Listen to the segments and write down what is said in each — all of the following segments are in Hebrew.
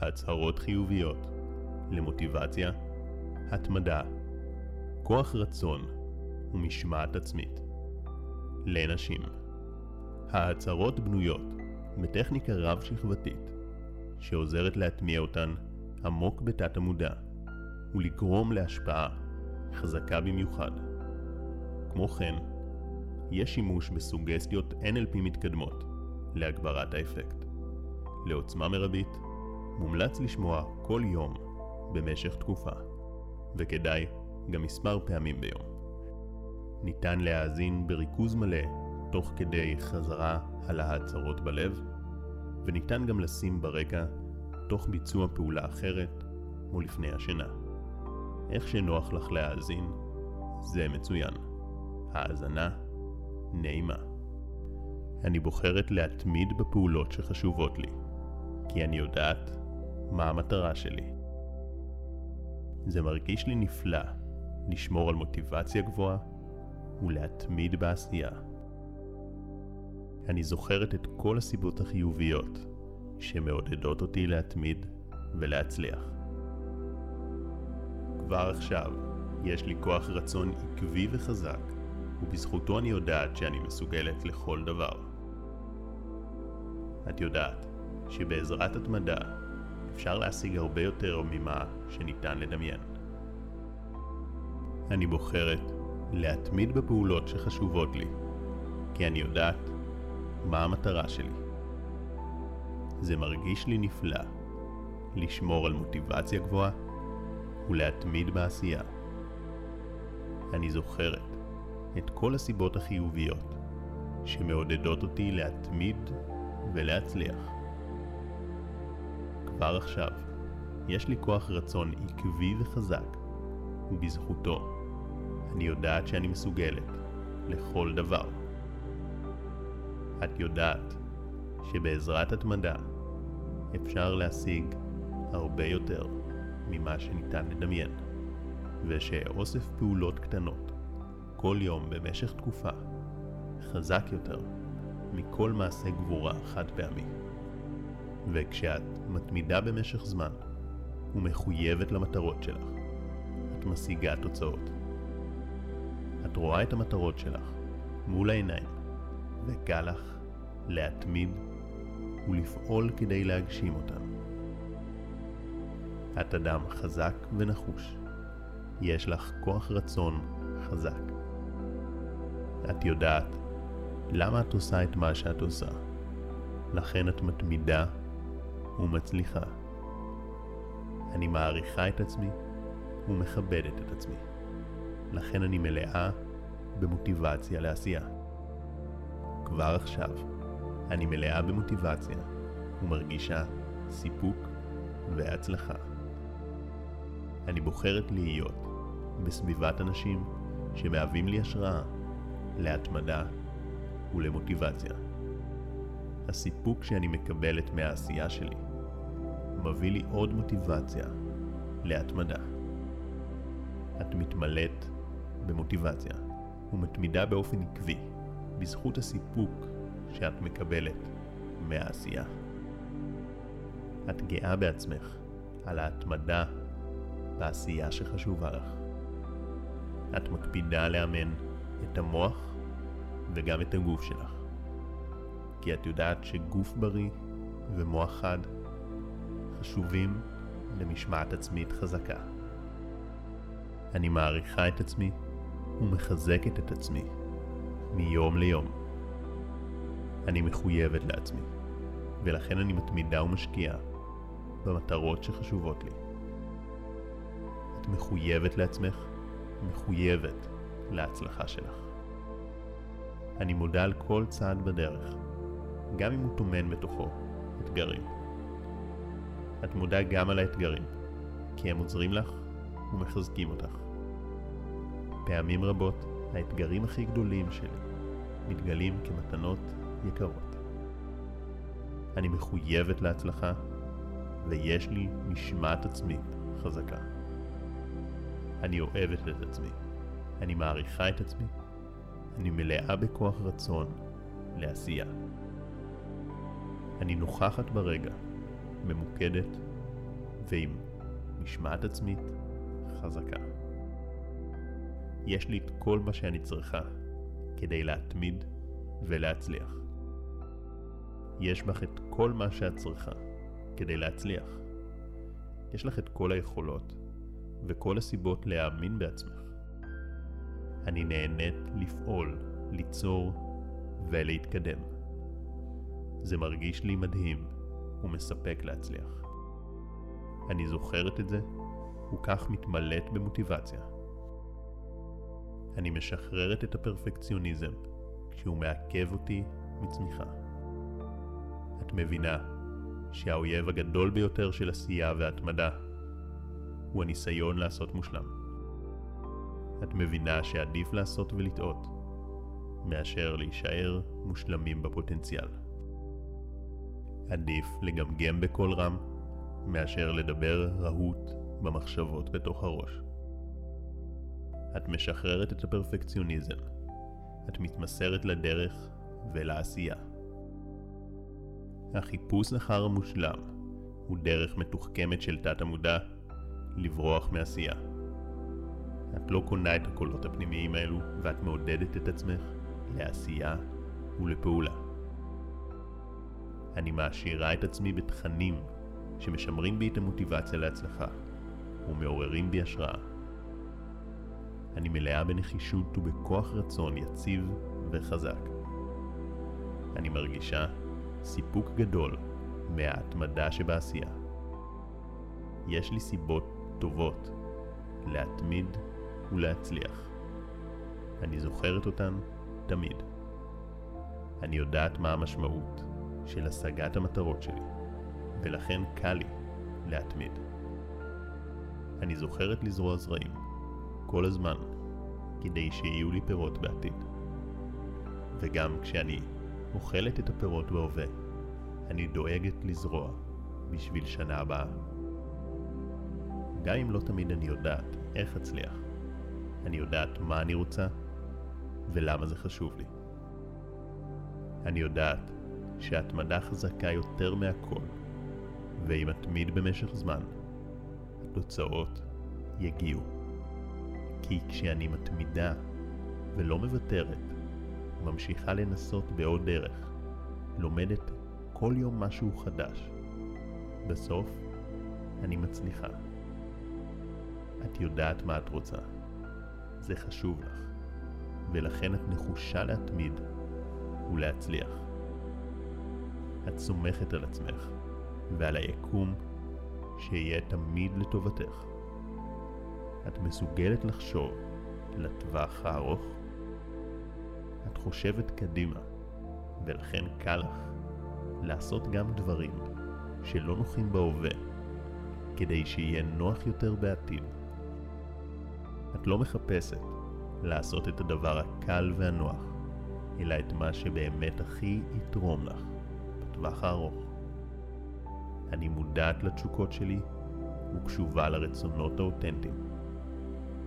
הצהרות חיוביות למוטיבציה, התמדה, כוח רצון ומשמעת עצמית. לנשים ההצהרות בנויות בטכניקה רב-שכבתית שעוזרת להטמיע אותן עמוק בתת המודע ולגרום להשפעה חזקה במיוחד. כמו כן, יש שימוש בסוגסטיות NLP מתקדמות להגברת האפקט. לעוצמה מרבית, מומלץ לשמוע כל יום במשך תקופה, וכדאי גם מספר פעמים ביום. ניתן להאזין בריכוז מלא תוך כדי חזרה על ההצהרות בלב, וניתן גם לשים ברקע תוך ביצוע פעולה אחרת או לפני השינה. איך שנוח לך להאזין, זה מצוין. האזנה נעימה. אני בוחרת להתמיד בפעולות שחשובות לי, כי אני יודעת מה המטרה שלי. זה מרגיש לי נפלא לשמור על מוטיבציה גבוהה ולהתמיד בעשייה. אני זוכרת את כל הסיבות החיוביות שמעודדות אותי להתמיד ולהצליח. כבר עכשיו יש לי כוח רצון עקבי וחזק, ובזכותו אני יודעת שאני מסוגלת לכל דבר. את יודעת שבעזרת התמדה אפשר להשיג הרבה יותר ממה שניתן לדמיין. אני בוחרת להתמיד בפעולות שחשובות לי, כי אני יודעת מה המטרה שלי. זה מרגיש לי נפלא לשמור על מוטיבציה גבוהה ולהתמיד בעשייה. אני זוכרת את כל הסיבות החיוביות שמעודדות אותי להתמיד ולהצליח. כבר עכשיו יש לי כוח רצון עקבי וחזק, ובזכותו אני יודעת שאני מסוגלת לכל דבר. את יודעת שבעזרת התמדה אפשר להשיג הרבה יותר ממה שניתן לדמיין, ושאוסף פעולות קטנות כל יום במשך תקופה חזק יותר מכל מעשה גבורה חד פעמי. וכשאת מתמידה במשך זמן ומחויבת למטרות שלך, את משיגה תוצאות. את רואה את המטרות שלך מול העיניים, וקל לך להתמיד ולפעול כדי להגשים אותן. את אדם חזק ונחוש. יש לך כוח רצון חזק. את יודעת למה את עושה את מה שאת עושה. לכן את מתמידה ומצליחה. אני מעריכה את עצמי ומכבדת את עצמי. לכן אני מלאה במוטיבציה לעשייה. כבר עכשיו אני מלאה במוטיבציה ומרגישה סיפוק והצלחה. אני בוחרת להיות בסביבת אנשים שמהווים לי השראה להתמדה ולמוטיבציה. הסיפוק שאני מקבלת מהעשייה שלי מביא לי עוד מוטיבציה להתמדה. את מתמלאת במוטיבציה ומתמידה באופן עקבי בזכות הסיפוק שאת מקבלת מהעשייה. את גאה בעצמך על ההתמדה בעשייה שחשובה לך. את מקפידה לאמן את המוח וגם את הגוף שלך. כי את יודעת שגוף בריא ומוח חד חשובים למשמעת עצמית חזקה. אני מעריכה את עצמי ומחזקת את עצמי מיום ליום. אני מחויבת לעצמי, ולכן אני מתמידה ומשקיעה במטרות שחשובות לי. את מחויבת לעצמך, מחויבת להצלחה שלך. אני מודה על כל צעד בדרך, גם אם הוא טומן בתוכו אתגרים. את מודה גם על האתגרים, כי הם עוזרים לך ומחזקים אותך. פעמים רבות האתגרים הכי גדולים שלי מתגלים כמתנות יקרות. אני מחויבת להצלחה ויש לי משמעת עצמית חזקה. אני אוהבת את עצמי, אני מעריכה את עצמי, אני מלאה בכוח רצון לעשייה. אני נוכחת ברגע, ממוקדת ועם משמעת עצמית חזקה. יש לי את כל מה שאני צריכה כדי להתמיד ולהצליח. יש בך את כל מה שאת צריכה כדי להצליח. יש לך את כל היכולות וכל הסיבות להאמין בעצמך. אני נהנית לפעול, ליצור ולהתקדם. זה מרגיש לי מדהים ומספק להצליח. אני זוכרת את זה, וכך מתמלאת במוטיבציה. אני משחררת את הפרפקציוניזם כשהוא מעכב אותי מצמיחה. את מבינה שהאויב הגדול ביותר של עשייה והתמדה הוא הניסיון לעשות מושלם. את מבינה שעדיף לעשות ולטעות מאשר להישאר מושלמים בפוטנציאל. עדיף לגמגם בקול רם מאשר לדבר רהוט במחשבות בתוך הראש. את משחררת את הפרפקציוניזם. את מתמסרת לדרך ולעשייה. החיפוש אחר המושלם הוא דרך מתוחכמת של תת המודע לברוח מעשייה. את לא קונה את הקולות הפנימיים האלו ואת מעודדת את עצמך לעשייה ולפעולה. אני מעשירה את עצמי בתכנים שמשמרים בי את המוטיבציה להצלחה ומעוררים בי השראה. אני מלאה בנחישות ובכוח רצון יציב וחזק. אני מרגישה סיפוק גדול מההתמדה שבעשייה. יש לי סיבות טובות להתמיד ולהצליח. אני זוכרת אותן תמיד. אני יודעת מה המשמעות של השגת המטרות שלי, ולכן קל לי להתמיד. אני זוכרת לזרוע זרעים כל הזמן כדי שיהיו לי פירות בעתיד. וגם כשאני אוכלת את הפירות בהווה, אני דואגת לזרוע בשביל שנה הבאה. גם אם לא תמיד אני יודעת איך אצליח, אני יודעת מה אני רוצה ולמה זה חשוב לי. אני יודעת שהתמדה חזקה יותר מהכל, ואם אתמיד במשך זמן, התוצאות יגיעו. כי כשאני מתמידה ולא מוותרת, ממשיכה לנסות בעוד דרך, לומדת כל יום משהו חדש, בסוף אני מצליחה. את יודעת מה את רוצה. זה חשוב לך, ולכן את נחושה להתמיד ולהצליח. את סומכת על עצמך ועל היקום שיהיה תמיד לטובתך. את מסוגלת לחשוב לטווח הארוך? את חושבת קדימה, ולכן קל לך לעשות גם דברים שלא נוחים בהווה, כדי שיהיה נוח יותר בעתיד. את לא מחפשת לעשות את הדבר הקל והנוח, אלא את מה שבאמת הכי יתרום לך בטווח הארוך. אני מודעת לתשוקות שלי וקשובה לרצונות האותנטיים.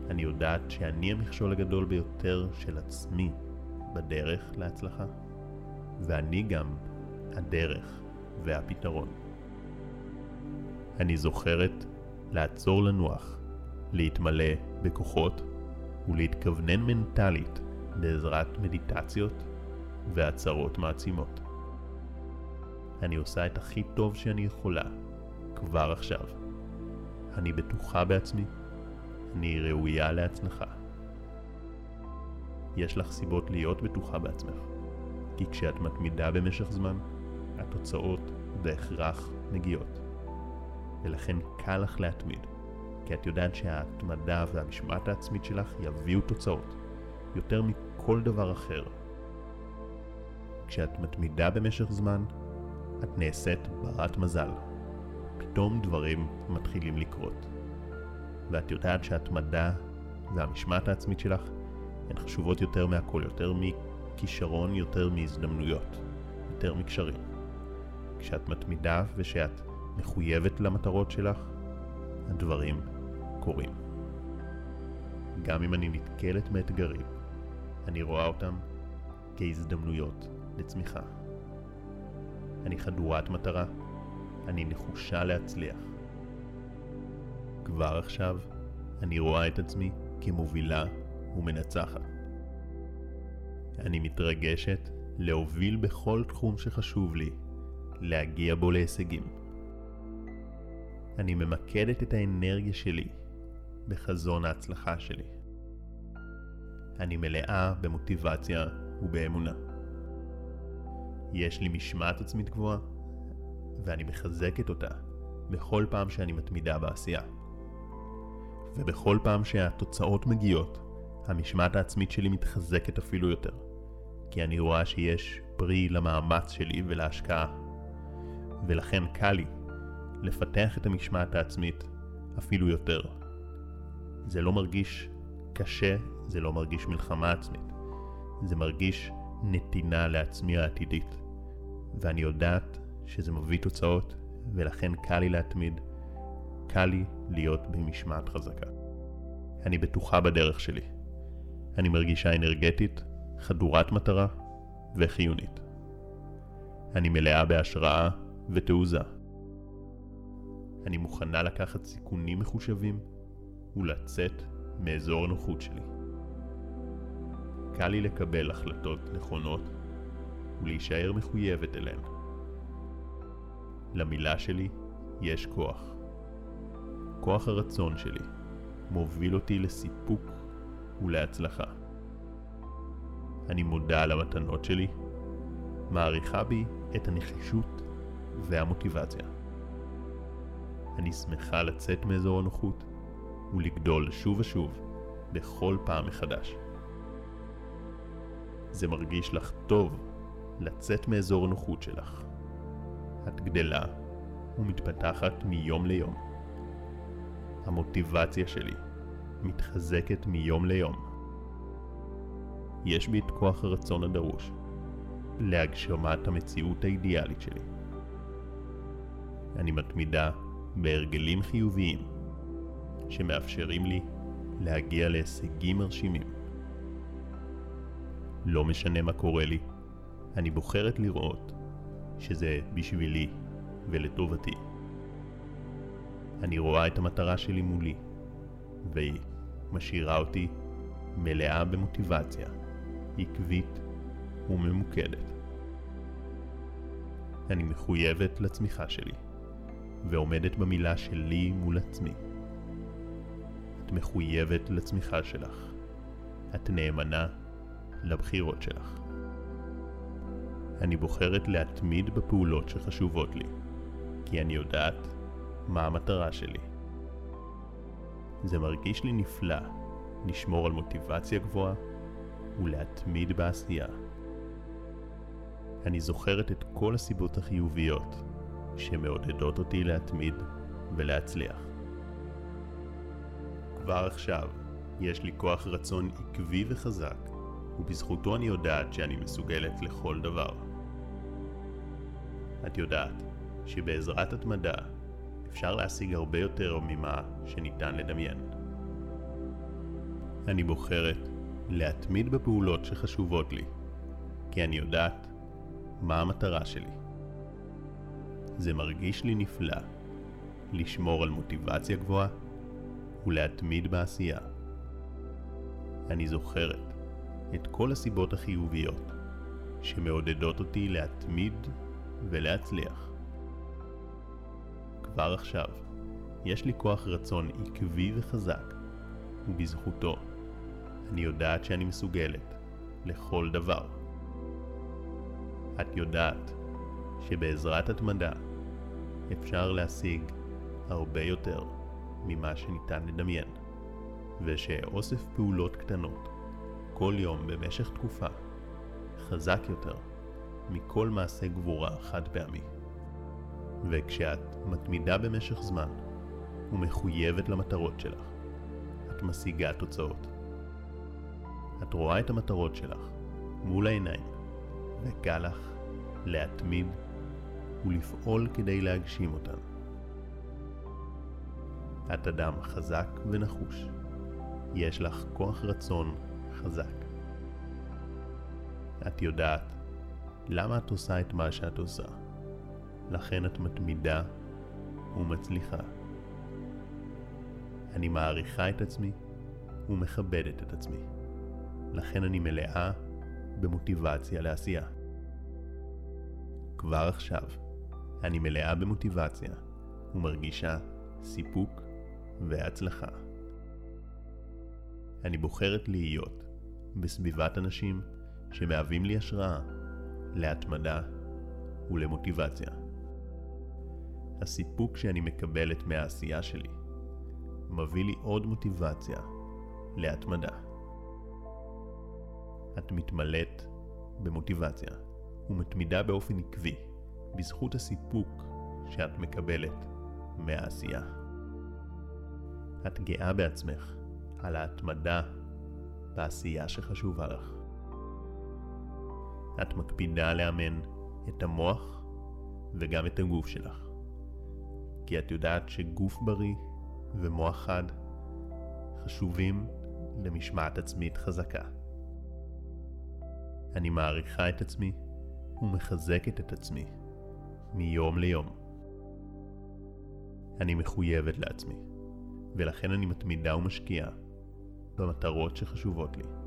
אני יודעת שאני המכשול הגדול ביותר של עצמי בדרך להצלחה, ואני גם הדרך והפתרון. אני זוכרת לעצור לנוח, להתמלא בכוחות ולהתכוונן מנטלית בעזרת מדיטציות והצהרות מעצימות. אני עושה את הכי טוב שאני יכולה, כבר עכשיו. אני בטוחה בעצמי, אני ראויה להצלחה. יש לך סיבות להיות בטוחה בעצמך, כי כשאת מתמידה במשך זמן, התוצאות בהכרח מגיעות. ולכן קל לך להתמיד, כי את יודעת שההתמדה והמשמעת העצמית שלך יביאו תוצאות, יותר מכל דבר אחר. כשאת מתמידה במשך זמן, את נעשית ברת מזל. פתאום דברים מתחילים לקרות. ואת יודעת שההתמדה והמשמעת העצמית שלך הן חשובות יותר מהכל, יותר מכישרון, יותר מהזדמנויות, יותר מקשרים. כשאת מתמידה ושאת מחויבת למטרות שלך, הדברים קורים. גם אם אני נתקלת מאתגרים, אני רואה אותם כהזדמנויות לצמיחה. אני חדורת מטרה, אני נחושה להצליח. כבר עכשיו אני רואה את עצמי כמובילה ומנצחת. אני מתרגשת להוביל בכל תחום שחשוב לי, להגיע בו להישגים. אני ממקדת את האנרגיה שלי בחזון ההצלחה שלי. אני מלאה במוטיבציה ובאמונה. יש לי משמעת עצמית גבוהה, ואני מחזקת אותה בכל פעם שאני מתמידה בעשייה. ובכל פעם שהתוצאות מגיעות, המשמעת העצמית שלי מתחזקת אפילו יותר, כי אני רואה שיש פרי למאמץ שלי ולהשקעה, ולכן קל לי לפתח את המשמעת העצמית אפילו יותר. זה לא מרגיש קשה, זה לא מרגיש מלחמה עצמית, זה מרגיש נתינה לעצמי העתידית, ואני יודעת שזה מביא תוצאות, ולכן קל לי להתמיד, קל לי להיות במשמעת חזקה. אני בטוחה בדרך שלי. אני מרגישה אנרגטית, חדורת מטרה וחיונית. אני מלאה בהשראה ותעוזה. אני מוכנה לקחת סיכונים מחושבים ולצאת מאזור הנוחות שלי. קל לי לקבל החלטות נכונות ולהישאר מחויבת אליהן. למילה שלי יש כוח. כוח הרצון שלי מוביל אותי לסיפוק ולהצלחה. אני מודה על המתנות שלי, מעריכה בי את הנחישות והמוטיבציה. אני שמחה לצאת מאזור הנוחות ולגדול שוב ושוב בכל פעם מחדש. זה מרגיש לך טוב לצאת מאזור הנוחות שלך. את גדלה ומתפתחת מיום ליום. המוטיבציה שלי מתחזקת מיום ליום. יש בי את כוח הרצון הדרוש להגשמת המציאות האידיאלית שלי. אני מתמידה בהרגלים חיוביים שמאפשרים לי להגיע להישגים מרשימים. לא משנה מה קורה לי, אני בוחרת לראות שזה בשבילי ולטובתי. אני רואה את המטרה שלי מולי, והיא משאירה אותי מלאה במוטיבציה, עקבית וממוקדת. אני מחויבת לצמיחה שלי, ועומדת במילה שלי מול עצמי. את מחויבת לצמיחה שלך. את נאמנה לבחירות שלך. אני בוחרת להתמיד בפעולות שחשובות לי, כי אני יודעת מה המטרה שלי. זה מרגיש לי נפלא לשמור על מוטיבציה גבוהה ולהתמיד בעשייה. אני זוכרת את כל הסיבות החיוביות שמעודדות אותי להתמיד ולהצליח. כבר עכשיו יש לי כוח רצון עקבי וחזק, ובזכותו אני יודעת שאני מסוגלת לכל דבר. את יודעת שבעזרת התמדה אפשר להשיג הרבה יותר ממה שניתן לדמיין. אני בוחרת להתמיד בפעולות שחשובות לי, כי אני יודעת מה המטרה שלי. זה מרגיש לי נפלא לשמור על מוטיבציה גבוהה ולהתמיד בעשייה. אני זוכרת את כל הסיבות החיוביות שמעודדות אותי להתמיד ולהצליח. כבר עכשיו יש לי כוח רצון עקבי וחזק, ובזכותו אני יודעת שאני מסוגלת לכל דבר. את יודעת שבעזרת התמדה אפשר להשיג הרבה יותר ממה שניתן לדמיין, ושאוסף פעולות קטנות כל יום במשך תקופה חזק יותר מכל מעשה גבורה חד פעמי. וכשאת מתמידה במשך זמן ומחויבת למטרות שלך, את משיגה תוצאות. את רואה את המטרות שלך מול העיניים, וקל לך להתמיד ולפעול כדי להגשים אותן. את אדם חזק ונחוש. יש לך כוח רצון חזק. את יודעת למה את עושה את מה שאת עושה. לכן את מתמידה ומצליחה. אני מעריכה את עצמי ומכבדת את עצמי. לכן אני מלאה במוטיבציה לעשייה. כבר עכשיו אני מלאה במוטיבציה ומרגישה סיפוק והצלחה. אני בוחרת להיות בסביבת אנשים שמהווים לי השראה להתמדה ולמוטיבציה. הסיפוק שאני מקבלת מהעשייה שלי מביא לי עוד מוטיבציה להתמדה. את מתמלאת במוטיבציה ומתמידה באופן עקבי בזכות הסיפוק שאת מקבלת מהעשייה. את גאה בעצמך על ההתמדה בעשייה שחשובה לך. את מקפידה לאמן את המוח וגם את הגוף שלך. כי את יודעת שגוף בריא ומוח חד חשובים למשמעת עצמית חזקה. אני מעריכה את עצמי ומחזקת את עצמי מיום ליום. אני מחויבת לעצמי, ולכן אני מתמידה ומשקיעה במטרות שחשובות לי.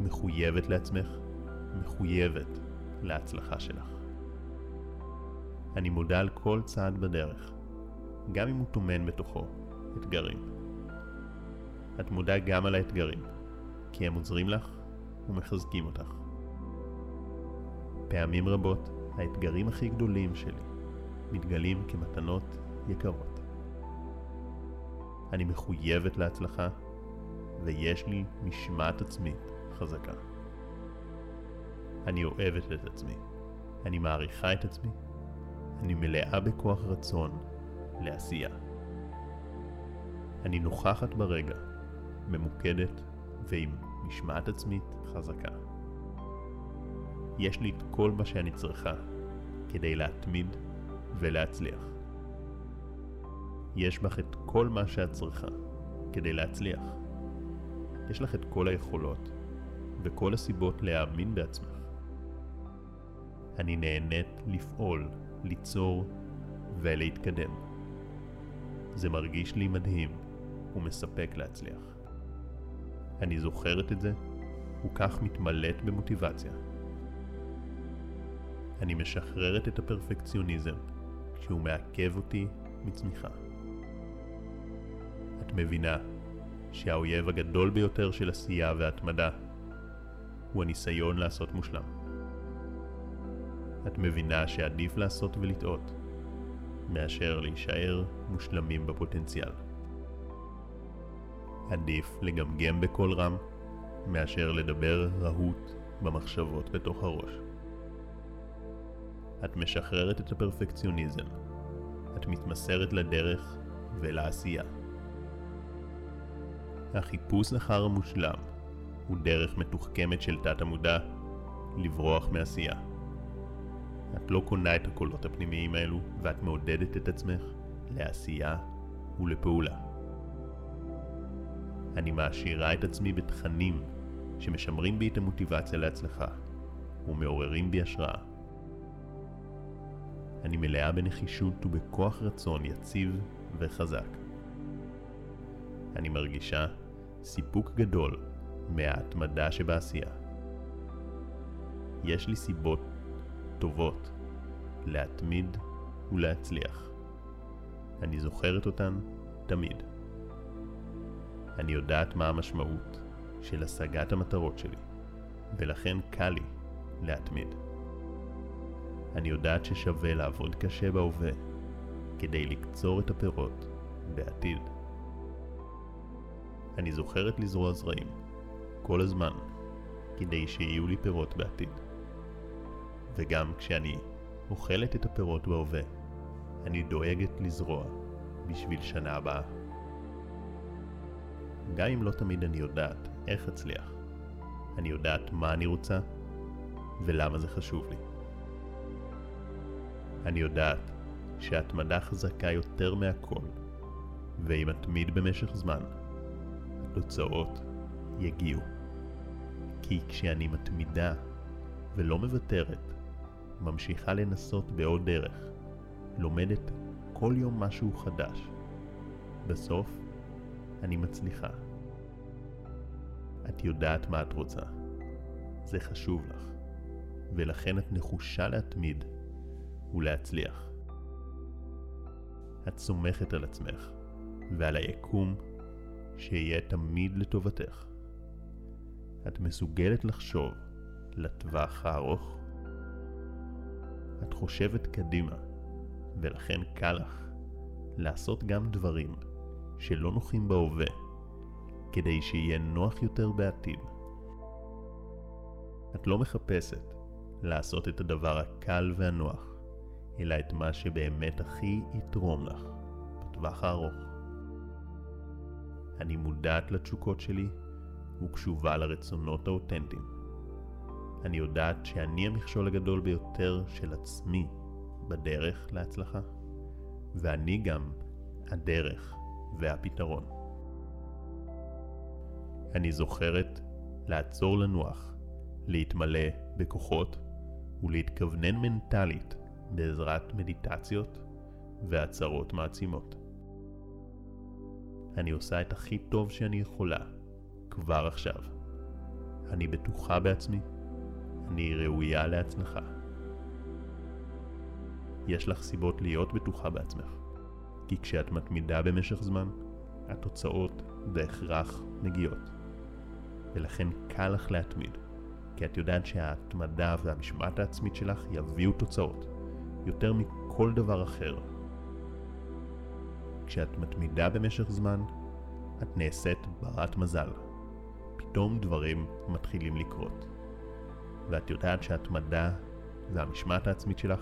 מחויבת לעצמך, מחויבת להצלחה שלך. אני מודה על כל צעד בדרך, גם אם הוא טומן בתוכו אתגרים. את מודה גם על האתגרים, כי הם עוזרים לך ומחזקים אותך. פעמים רבות, האתגרים הכי גדולים שלי מתגלים כמתנות יקרות. אני מחויבת להצלחה, ויש לי משמעת עצמית חזקה. אני אוהבת את עצמי, אני מעריכה את עצמי, אני מלאה בכוח רצון לעשייה. אני נוכחת ברגע, ממוקדת ועם משמעת עצמית חזקה. יש לי את כל מה שאני צריכה כדי להתמיד ולהצליח. יש בך את כל מה שאת צריכה כדי להצליח. יש לך את כל היכולות וכל הסיבות להאמין בעצמך. אני נהנית לפעול, ליצור ולהתקדם. זה מרגיש לי מדהים ומספק להצליח. אני זוכרת את זה, וכך מתמלאת במוטיבציה. אני משחררת את הפרפקציוניזם כשהוא מעכב אותי מצמיחה. את מבינה שהאויב הגדול ביותר של עשייה והתמדה הוא הניסיון לעשות מושלם. את מבינה שעדיף לעשות ולטעות מאשר להישאר מושלמים בפוטנציאל. עדיף לגמגם בקול רם מאשר לדבר רהוט במחשבות בתוך הראש. את משחררת את הפרפקציוניזם. את מתמסרת לדרך ולעשייה. החיפוש אחר המושלם הוא דרך מתוחכמת של תת המודע לברוח מעשייה. את לא קונה את הקולות הפנימיים האלו ואת מעודדת את עצמך לעשייה ולפעולה. אני מעשירה את עצמי בתכנים שמשמרים בי את המוטיבציה להצלחה ומעוררים בי השראה. אני מלאה בנחישות ובכוח רצון יציב וחזק. אני מרגישה סיפוק גדול מההתמדה שבעשייה. יש לי סיבות טובות להתמיד ולהצליח. אני זוכרת אותן תמיד. אני יודעת מה המשמעות של השגת המטרות שלי, ולכן קל לי להתמיד. אני יודעת ששווה לעבוד קשה בהווה כדי לקצור את הפירות בעתיד. אני זוכרת לזרוע זרעים כל הזמן כדי שיהיו לי פירות בעתיד. וגם כשאני אוכלת את הפירות בהווה, אני דואגת לזרוע בשביל שנה הבאה. גם אם לא תמיד אני יודעת איך אצליח, אני יודעת מה אני רוצה ולמה זה חשוב לי. אני יודעת שהתמדה חזקה יותר מהכל, ואם אתמיד במשך זמן, התוצאות יגיעו. כי כשאני מתמידה ולא מוותרת, ממשיכה לנסות בעוד דרך, לומדת כל יום משהו חדש, בסוף אני מצליחה. את יודעת מה את רוצה. זה חשוב לך, ולכן את נחושה להתמיד ולהצליח. את סומכת על עצמך ועל היקום שיהיה תמיד לטובתך. את מסוגלת לחשוב לטווח הארוך. את חושבת קדימה, ולכן קל לך לעשות גם דברים שלא נוחים בהווה, כדי שיהיה נוח יותר בעתיד. את לא מחפשת לעשות את הדבר הקל והנוח, אלא את מה שבאמת הכי יתרום לך בטווח הארוך. אני מודעת לתשוקות שלי וקשובה לרצונות האותנטיים. אני יודעת שאני המכשול הגדול ביותר של עצמי בדרך להצלחה, ואני גם הדרך והפתרון. אני זוכרת לעצור לנוח, להתמלא בכוחות ולהתכוונן מנטלית בעזרת מדיטציות והצהרות מעצימות. אני עושה את הכי טוב שאני יכולה כבר עכשיו. אני בטוחה בעצמי, אני ראויה להצלחה. יש לך סיבות להיות בטוחה בעצמך, כי כשאת מתמידה במשך זמן, התוצאות בהכרח מגיעות. ולכן קל לך להתמיד, כי את יודעת שההתמדה והמשמעת העצמית שלך יביאו תוצאות, יותר מכל דבר אחר. כשאת מתמידה במשך זמן, את נעשית ברת מזל. פתאום דברים מתחילים לקרות. ואת יודעת שההתמדה והמשמעת העצמית שלך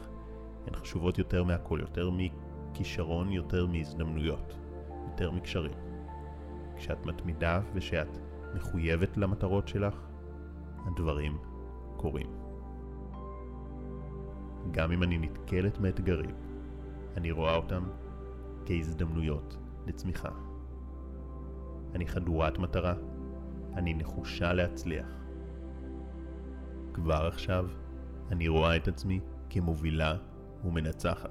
הן חשובות יותר מהכל, יותר מכישרון, יותר מהזדמנויות, יותר מקשרים. כשאת מתמידה ושאת מחויבת למטרות שלך, הדברים קורים. גם אם אני נתקלת מאתגרים, אני רואה אותם כהזדמנויות לצמיחה. אני חדורת מטרה, אני נחושה להצליח. כבר עכשיו אני רואה את עצמי כמובילה ומנצחת.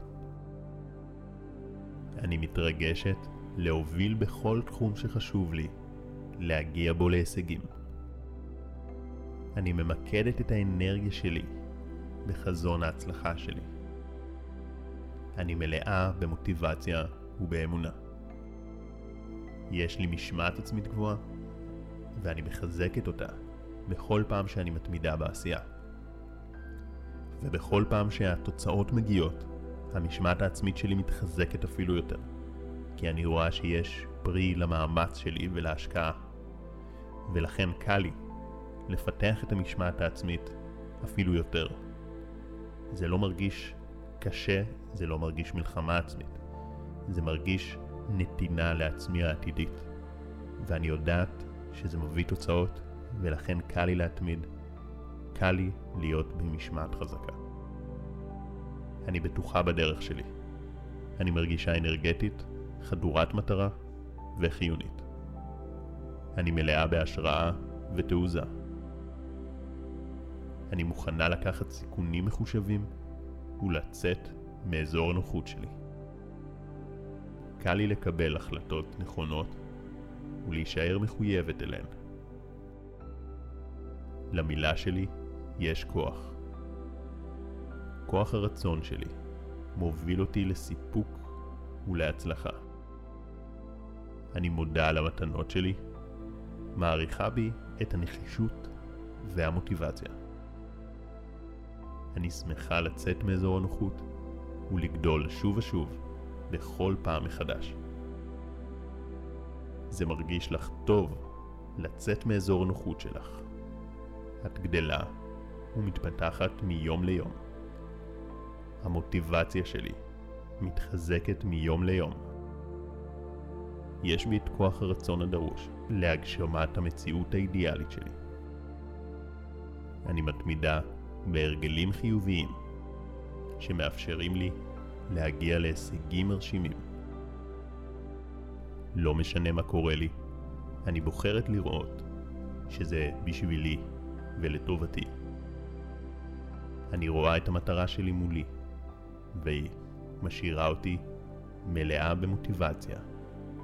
אני מתרגשת להוביל בכל תחום שחשוב לי, להגיע בו להישגים. אני ממקדת את האנרגיה שלי בחזון ההצלחה שלי. אני מלאה במוטיבציה ובאמונה. יש לי משמעת עצמית גבוהה, ואני מחזקת אותה בכל פעם שאני מתמידה בעשייה. ובכל פעם שהתוצאות מגיעות, המשמעת העצמית שלי מתחזקת אפילו יותר, כי אני רואה שיש פרי למאמץ שלי ולהשקעה. ולכן קל לי לפתח את המשמעת העצמית אפילו יותר. זה לא מרגיש קשה, זה לא מרגיש מלחמה עצמית. זה מרגיש נתינה לעצמי העתידית. ואני יודעת שזה מביא תוצאות, ולכן קל לי להתמיד. קל לי להיות במשמעת חזקה. אני בטוחה בדרך שלי. אני מרגישה אנרגטית, חדורת מטרה וחיונית. אני מלאה בהשראה ותעוזה. אני מוכנה לקחת סיכונים מחושבים ולצאת מאזור הנוחות שלי. קל לי לקבל החלטות נכונות ולהישאר מחויבת אליהן. למילה שלי יש כוח. כוח הרצון שלי מוביל אותי לסיפוק ולהצלחה. אני מודה על המתנות שלי, מעריכה בי את הנחישות והמוטיבציה. אני שמחה לצאת מאזור הנוחות ולגדול שוב ושוב בכל פעם מחדש. זה מרגיש לך טוב לצאת מאזור הנוחות שלך. את גדלה ומתפתחת מיום ליום. המוטיבציה שלי מתחזקת מיום ליום. יש בי את כוח הרצון הדרוש להגשמת המציאות האידיאלית שלי. אני מתמידה בהרגלים חיוביים שמאפשרים לי להגיע להישגים מרשימים. לא משנה מה קורה לי, אני בוחרת לראות שזה בשבילי ולטובתי. אני רואה את המטרה שלי מולי, והיא משאירה אותי מלאה במוטיבציה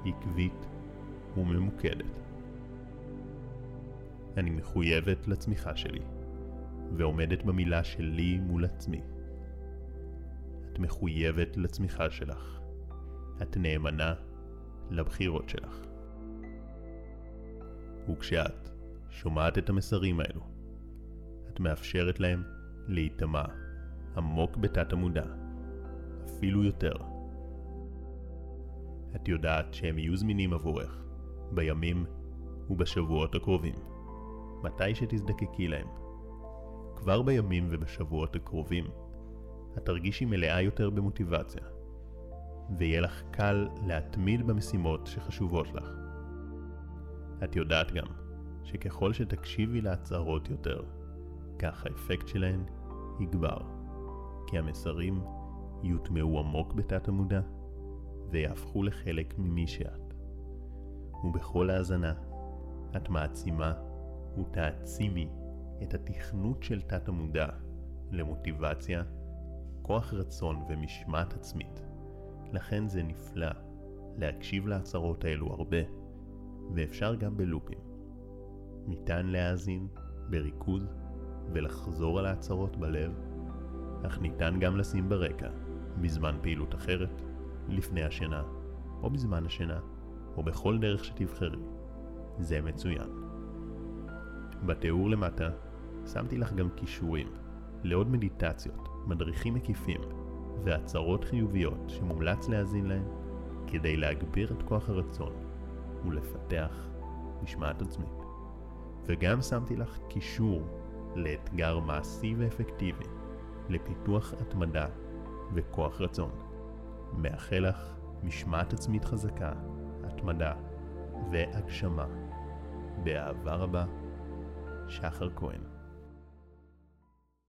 עקבית וממוקדת. אני מחויבת לצמיחה שלי, ועומדת במילה שלי מול עצמי. את מחויבת לצמיחה שלך. את נאמנה לבחירות שלך. וכשאת שומעת את המסרים האלו, את מאפשרת להם להיטמע עמוק בתת המודע, אפילו יותר. את יודעת שהם יהיו זמינים עבורך בימים ובשבועות הקרובים, מתי שתזדקקי להם. כבר בימים ובשבועות הקרובים, את תרגישי מלאה יותר במוטיבציה, ויהיה לך קל להתמיד במשימות שחשובות לך. את יודעת גם שככל שתקשיבי להצהרות יותר, כך האפקט שלהן יגבר, כי המסרים יוטמעו עמוק בתת המודע ויהפכו לחלק ממי שאת. ובכל האזנה את מעצימה ותעצימי את התכנות של תת המודע למוטיבציה, כוח רצון ומשמעת עצמית. לכן זה נפלא להקשיב להצהרות האלו הרבה, ואפשר גם בלופים. ניתן להאזין בריכוז ולחזור על ההצהרות בלב, אך ניתן גם לשים ברקע, בזמן פעילות אחרת, לפני השינה, או בזמן השינה, או בכל דרך שתבחרי. זה מצוין. בתיאור למטה שמתי לך גם קישורים לעוד מדיטציות, מדריכים מקיפים והצהרות חיוביות שמומלץ להאזין להן כדי להגביר את כוח הרצון ולפתח משמעת עצמית. וגם שמתי לך קישור לאתגר מעשי ואפקטיבי לפיתוח התמדה וכוח רצון. מאחל לך משמעת עצמית חזקה, התמדה והגשמה. באהבה רבה, שחר כהן